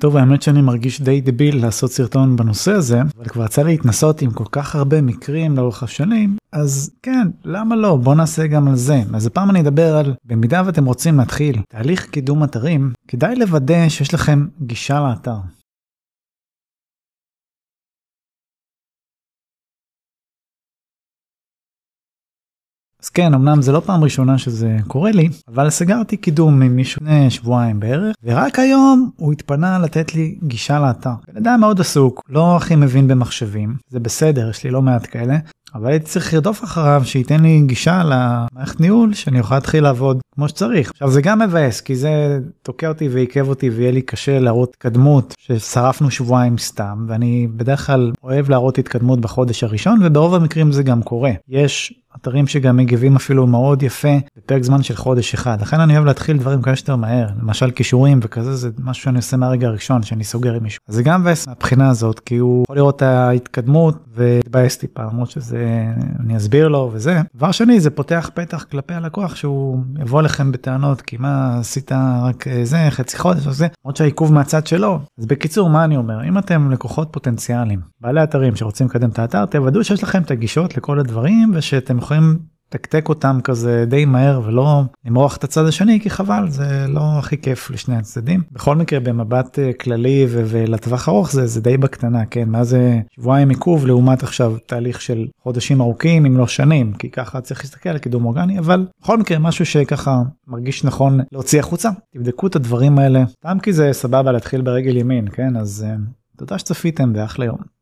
טוב האמת שאני מרגיש די דביל לעשות סרטון בנושא הזה אבל כבר יצא לי להתנסות עם כל כך הרבה מקרים לאורך השנים אז כן למה לא בוא נעשה גם על זה אז הפעם אני אדבר על במידה ואתם רוצים להתחיל תהליך קידום אתרים כדאי לוודא שיש לכם גישה לאתר. אז כן אמנם זה לא פעם ראשונה שזה קורה לי אבל סגרתי קידום עם מישהו לפני שבועיים בערך ורק היום הוא התפנה לתת לי גישה לאתר. בן אדם מאוד עסוק לא הכי מבין במחשבים זה בסדר יש לי לא מעט כאלה אבל הייתי צריך לרדוף אחריו שייתן לי גישה למערכת ניהול שאני אוכל להתחיל לעבוד כמו שצריך. עכשיו זה גם מבאס כי זה תוקע אותי ועיכב אותי ויהיה לי קשה להראות התקדמות ששרפנו שבועיים סתם ואני בדרך כלל אוהב להראות התקדמות בחודש הראשון וברוב המקרים זה גם קורה. יש אתרים שגם מגיבים אפילו מאוד יפה בפרק זמן של חודש אחד. לכן אני אוהב להתחיל דברים כמה שיותר מהר. למשל כישורים וכזה זה משהו שאני עושה מהרגע הראשון שאני סוגר עם מישהו. זה גם מבאס מהבחינה הזאת כי הוא יכול לראות את ההתקדמות והתבאס טיפה למרות שזה אני אסביר לו וזה. דבר שני זה פותח פתח כלפי הלקוח שהוא יבוא לכם בטענות כי מה עשית רק זה חצי חודש או זה? למרות שהעיכוב מהצד שלו. אז בקיצור מה אני אומר? אם אתם לקוחות פוטנציאליים בעלי אתרים שרוצים לקדם את האתר תוודאו שיש לכם את הגישות לכל הדברים ושאתם יכולים לתקתק אותם כזה די מהר ולא למרוח את הצד השני כי חבל זה לא הכי כיף לשני הצדדים. בכל מקרה במבט אה, כללי ולטווח ארוך זה זה די בקטנה כן? מה זה שבועיים עיכוב לעומת עכשיו תהליך של חודשים ארוכים אם לא שנים כי ככה צריך להסתכל על קידום אורגני אבל בכל מקרה משהו שככה מרגיש נכון להוציא החוצה. תבדקו את הדברים האלה. גם כי זה סבבה להתחיל ברגל ימין כן? אז uh, תודה שצפיתם ואחלה יום.